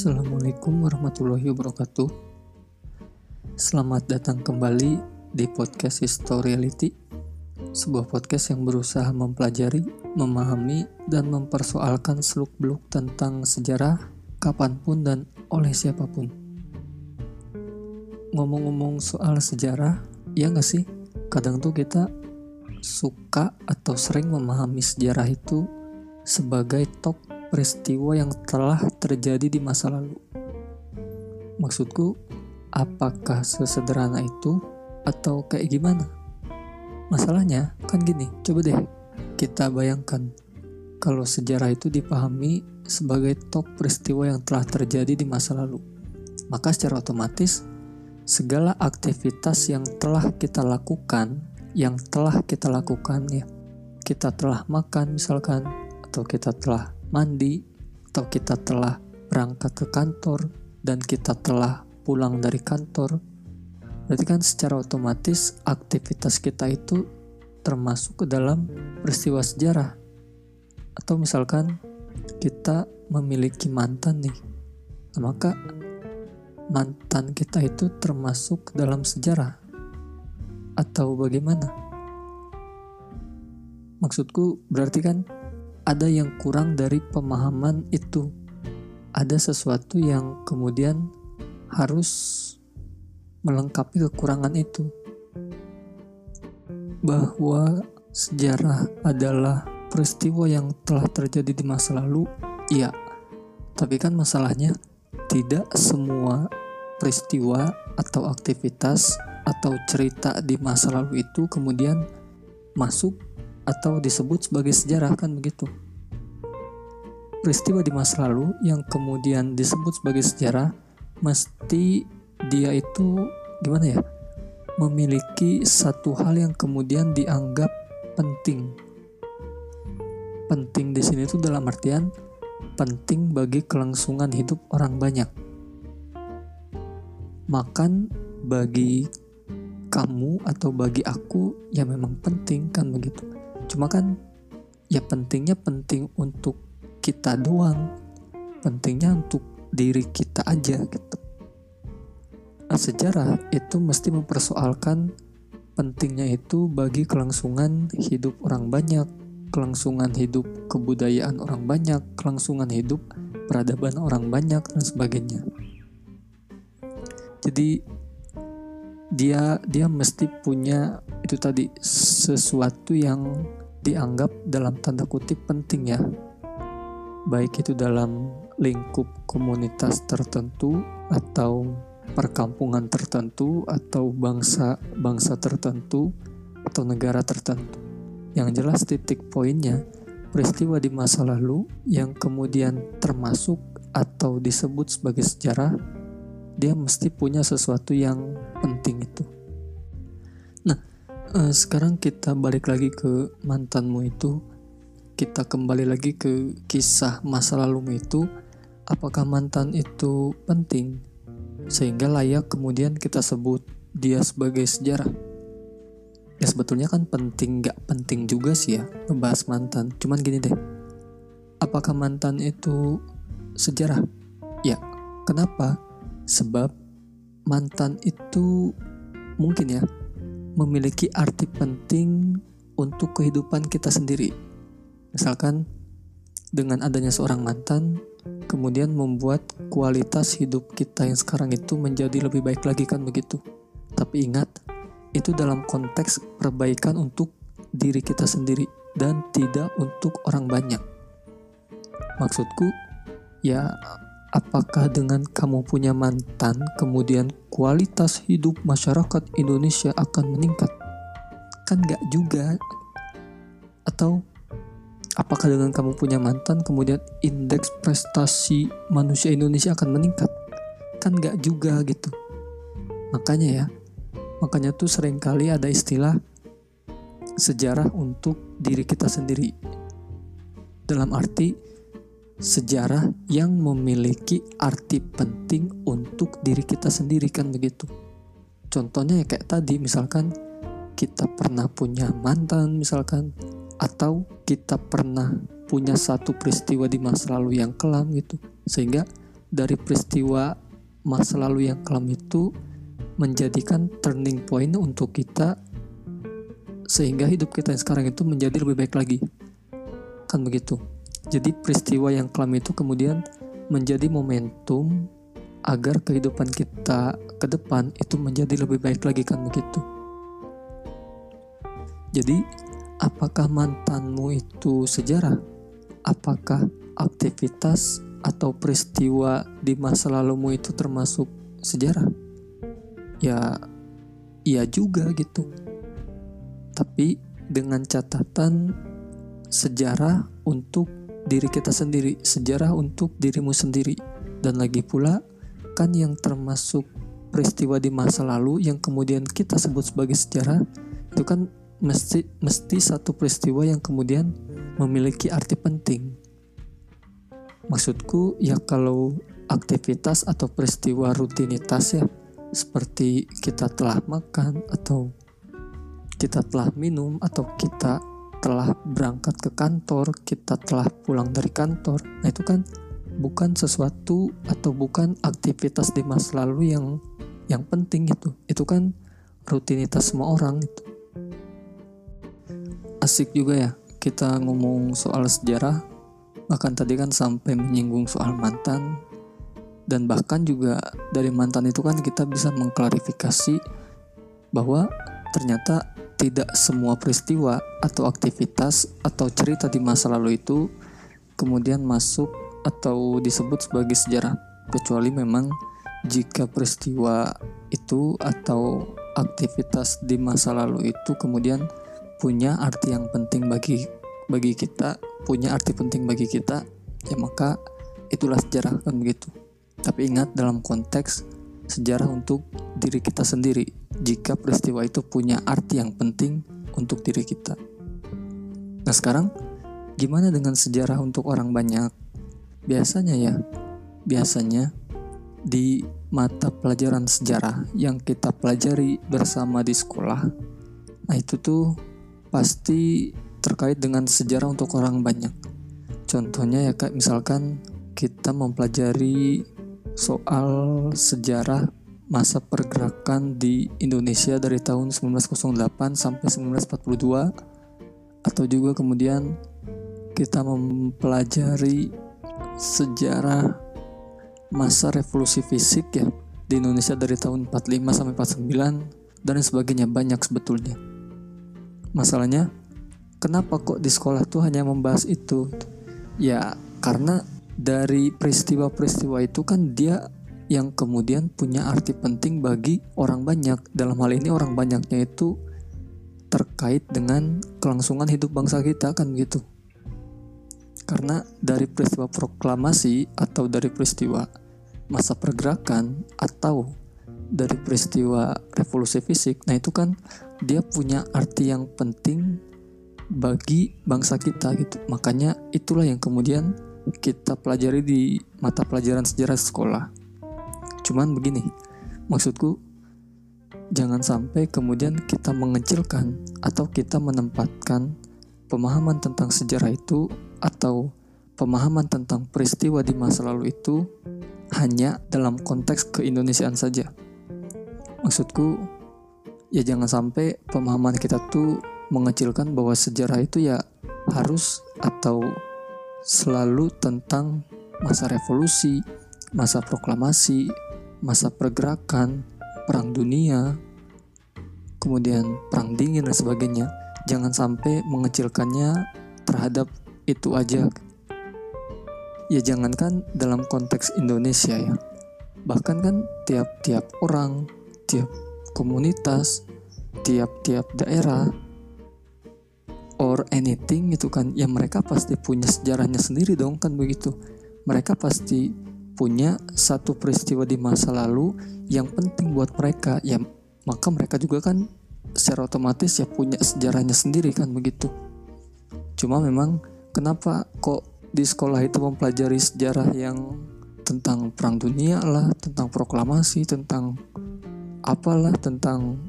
Assalamualaikum warahmatullahi wabarakatuh. Selamat datang kembali di podcast Historiality, sebuah podcast yang berusaha mempelajari, memahami, dan mempersoalkan seluk-beluk tentang sejarah kapan pun dan oleh siapa pun. Ngomong-ngomong soal sejarah, ya nggak sih? Kadang tuh kita suka atau sering memahami sejarah itu sebagai tok peristiwa yang telah terjadi di masa lalu. Maksudku, apakah sesederhana itu atau kayak gimana? Masalahnya kan gini, coba deh kita bayangkan kalau sejarah itu dipahami sebagai tok peristiwa yang telah terjadi di masa lalu. Maka secara otomatis segala aktivitas yang telah kita lakukan, yang telah kita lakukan ya, kita telah makan misalkan atau kita telah mandi, atau kita telah berangkat ke kantor dan kita telah pulang dari kantor, berarti kan secara otomatis aktivitas kita itu termasuk ke dalam peristiwa sejarah. Atau misalkan kita memiliki mantan nih, maka mantan kita itu termasuk dalam sejarah atau bagaimana? Maksudku berarti kan ada yang kurang dari pemahaman itu. Ada sesuatu yang kemudian harus melengkapi kekurangan itu. Bahwa sejarah adalah peristiwa yang telah terjadi di masa lalu, iya. Tapi kan masalahnya tidak semua peristiwa atau aktivitas atau cerita di masa lalu itu kemudian masuk atau disebut sebagai sejarah kan begitu. Peristiwa di masa lalu yang kemudian disebut sebagai sejarah mesti dia itu gimana ya? memiliki satu hal yang kemudian dianggap penting. Penting di sini itu dalam artian penting bagi kelangsungan hidup orang banyak. Makan bagi kamu atau bagi aku ya memang penting kan begitu cuma kan ya pentingnya penting untuk kita doang. Pentingnya untuk diri kita aja gitu. Nah, sejarah itu mesti mempersoalkan pentingnya itu bagi kelangsungan hidup orang banyak kelangsungan hidup kebudayaan orang banyak kelangsungan hidup peradaban orang banyak dan sebagainya. Jadi dia dia mesti punya itu tadi sesuatu yang dianggap dalam tanda kutip penting ya baik itu dalam lingkup komunitas tertentu atau perkampungan tertentu atau bangsa-bangsa tertentu atau negara tertentu. Yang jelas titik poinnya peristiwa di masa lalu yang kemudian termasuk atau disebut sebagai sejarah dia mesti punya sesuatu yang penting itu. Uh, sekarang kita balik lagi ke mantanmu itu. Kita kembali lagi ke kisah masa lalumu itu. Apakah mantan itu penting sehingga layak kemudian kita sebut dia sebagai sejarah? Ya sebetulnya kan penting gak penting juga sih ya ngebahas mantan. Cuman gini deh apakah mantan itu sejarah? Ya kenapa? Sebab mantan itu mungkin ya memiliki arti penting untuk kehidupan kita sendiri. Misalkan dengan adanya seorang mantan, kemudian membuat kualitas hidup kita yang sekarang itu menjadi lebih baik lagi kan begitu. Tapi ingat, itu dalam konteks perbaikan untuk diri kita sendiri dan tidak untuk orang banyak. Maksudku, ya apakah dengan kamu punya mantan, kemudian kualitas hidup masyarakat Indonesia akan meningkat? Kan gak juga. Atau apakah dengan kamu punya mantan, kemudian indeks prestasi manusia Indonesia akan meningkat? Kan gak juga gitu. Makanya ya, makanya tuh sering kali ada istilah sejarah untuk diri kita sendiri. Dalam arti, sejarah yang memiliki arti penting untuk diri kita sendiri kan begitu. Contohnya ya kayak tadi misalkan kita pernah punya mantan misalkan atau kita pernah punya satu peristiwa di masa lalu yang kelam gitu. Sehingga dari peristiwa masa lalu yang kelam itu menjadikan turning point untuk kita sehingga hidup kita yang sekarang itu menjadi lebih baik lagi. Kan begitu jadi peristiwa yang kelam itu kemudian menjadi momentum agar kehidupan kita ke depan itu menjadi lebih baik lagi kan begitu. Jadi apakah mantanmu itu sejarah? Apakah aktivitas atau peristiwa di masa lalumu itu termasuk sejarah? Ya iya juga gitu. Tapi dengan catatan sejarah untuk diri kita sendiri sejarah untuk dirimu sendiri. Dan lagi pula kan yang termasuk peristiwa di masa lalu yang kemudian kita sebut sebagai sejarah itu kan mesti mesti satu peristiwa yang kemudian memiliki arti penting. Maksudku ya kalau aktivitas atau peristiwa rutinitas ya seperti kita telah makan atau kita telah minum atau kita telah berangkat ke kantor, kita telah pulang dari kantor. Nah, itu kan bukan sesuatu atau bukan aktivitas di masa lalu yang yang penting itu. Itu kan rutinitas semua orang itu. Asik juga ya kita ngomong soal sejarah. Bahkan tadi kan sampai menyinggung soal mantan, dan bahkan juga dari mantan itu kan kita bisa mengklarifikasi bahwa ternyata tidak semua peristiwa atau aktivitas atau cerita di masa lalu itu kemudian masuk atau disebut sebagai sejarah kecuali memang jika peristiwa itu atau aktivitas di masa lalu itu kemudian punya arti yang penting bagi bagi kita, punya arti penting bagi kita, ya maka itulah sejarah kan begitu. Tapi ingat dalam konteks sejarah untuk diri kita sendiri jika peristiwa itu punya arti yang penting untuk diri kita. Nah sekarang gimana dengan sejarah untuk orang banyak? Biasanya ya, biasanya di mata pelajaran sejarah yang kita pelajari bersama di sekolah, nah itu tuh pasti terkait dengan sejarah untuk orang banyak. Contohnya ya kayak misalkan kita mempelajari soal sejarah masa pergerakan di Indonesia dari tahun 1908 sampai 1942 atau juga kemudian kita mempelajari sejarah masa revolusi fisik ya di Indonesia dari tahun 45 sampai 49 dan sebagainya banyak sebetulnya. Masalahnya kenapa kok di sekolah tuh hanya membahas itu? Ya karena dari peristiwa-peristiwa itu kan dia yang kemudian punya arti penting bagi orang banyak. Dalam hal ini orang banyaknya itu terkait dengan kelangsungan hidup bangsa kita kan gitu. Karena dari peristiwa proklamasi atau dari peristiwa masa pergerakan atau dari peristiwa revolusi fisik, nah itu kan dia punya arti yang penting bagi bangsa kita gitu. Makanya itulah yang kemudian kita pelajari di mata pelajaran sejarah sekolah. Cuman begini, maksudku jangan sampai kemudian kita mengecilkan atau kita menempatkan pemahaman tentang sejarah itu atau pemahaman tentang peristiwa di masa lalu itu hanya dalam konteks keindonesiaan saja. Maksudku, ya jangan sampai pemahaman kita tuh mengecilkan bahwa sejarah itu ya harus atau selalu tentang masa revolusi, masa proklamasi, masa pergerakan, perang dunia, kemudian perang dingin dan sebagainya. Jangan sampai mengecilkannya terhadap itu aja. Ya jangankan dalam konteks Indonesia ya. Bahkan kan tiap-tiap orang, tiap komunitas, tiap-tiap daerah or anything gitu kan ya mereka pasti punya sejarahnya sendiri dong kan begitu mereka pasti punya satu peristiwa di masa lalu yang penting buat mereka. Ya maka mereka juga kan secara otomatis ya punya sejarahnya sendiri kan begitu. Cuma memang kenapa kok di sekolah itu mempelajari sejarah yang tentang perang dunia lah tentang proklamasi tentang apalah tentang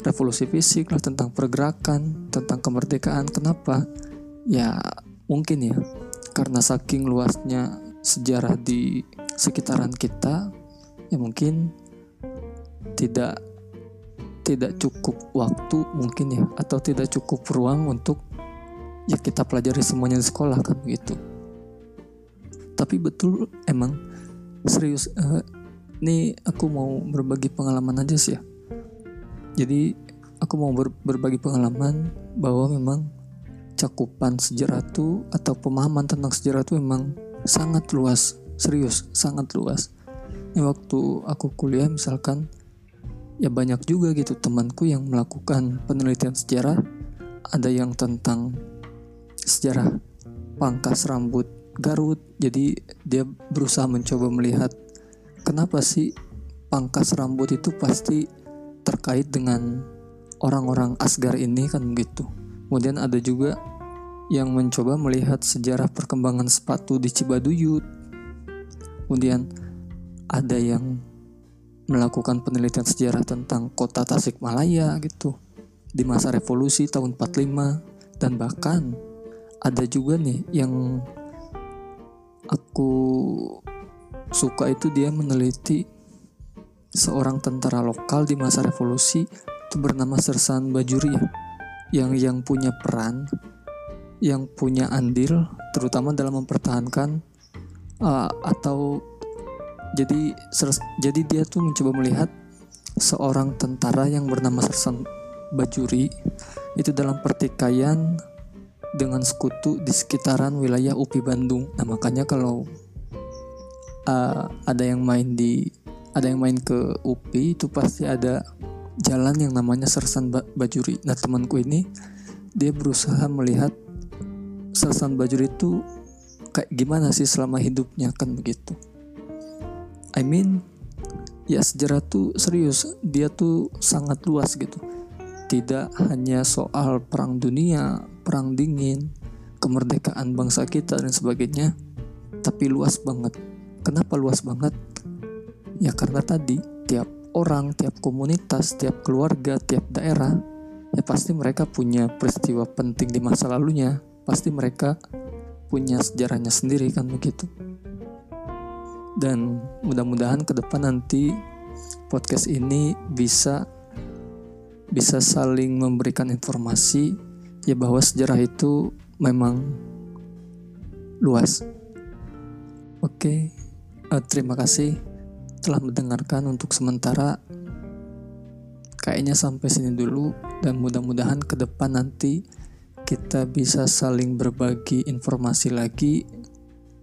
revolusi fisik lah tentang pergerakan tentang kemerdekaan kenapa? Ya mungkin ya. Karena saking luasnya sejarah di sekitaran kita ya mungkin tidak tidak cukup waktu mungkin ya atau tidak cukup ruang untuk ya kita pelajari semuanya di sekolah kan gitu. Tapi betul emang serius uh, ini aku mau berbagi pengalaman aja sih ya. Jadi aku mau ber berbagi pengalaman bahwa memang cakupan sejarah itu atau pemahaman tentang sejarah itu memang sangat luas serius sangat luas. Ini waktu aku kuliah misalkan ya banyak juga gitu temanku yang melakukan penelitian sejarah. Ada yang tentang sejarah pangkas rambut Garut. Jadi dia berusaha mencoba melihat kenapa sih pangkas rambut itu pasti terkait dengan orang-orang Asgar ini kan begitu kemudian ada juga yang mencoba melihat sejarah perkembangan sepatu di Cibaduyut. Kemudian ada yang melakukan penelitian sejarah tentang kota Tasikmalaya gitu di masa revolusi tahun 45 dan bahkan ada juga nih yang aku suka itu dia meneliti seorang tentara lokal di masa revolusi itu bernama Sersan Bajuri ya yang yang punya peran yang punya andil terutama dalam mempertahankan uh, atau jadi jadi dia tuh mencoba melihat seorang tentara yang bernama Sersan Bajuri itu dalam pertikaian dengan sekutu di sekitaran wilayah UPI Bandung. Nah makanya kalau uh, ada yang main di ada yang main ke UPI itu pasti ada jalan yang namanya Sersan Bajuri. Nah temanku ini dia berusaha melihat Sersan Bajuri itu kayak gimana sih selama hidupnya kan begitu. I mean ya sejarah tuh serius dia tuh sangat luas gitu. Tidak hanya soal perang dunia perang dingin kemerdekaan bangsa kita dan sebagainya tapi luas banget. Kenapa luas banget? Ya karena tadi tiap orang tiap komunitas tiap keluarga tiap daerah ya pasti mereka punya peristiwa penting di masa lalunya pasti mereka punya sejarahnya sendiri kan begitu dan mudah-mudahan ke depan nanti podcast ini bisa bisa saling memberikan informasi ya bahwa sejarah itu memang luas. Oke, uh, terima kasih telah mendengarkan untuk sementara. Kayaknya sampai sini dulu dan mudah-mudahan ke depan nanti kita bisa saling berbagi informasi lagi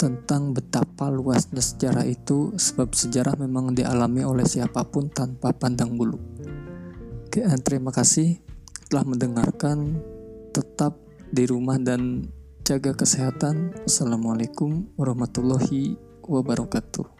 tentang betapa luasnya sejarah itu sebab sejarah memang dialami oleh siapa pun tanpa pandang bulu. Oke, eh, terima kasih telah mendengarkan. Tetap di rumah dan jaga kesehatan. Assalamualaikum warahmatullahi wabarakatuh.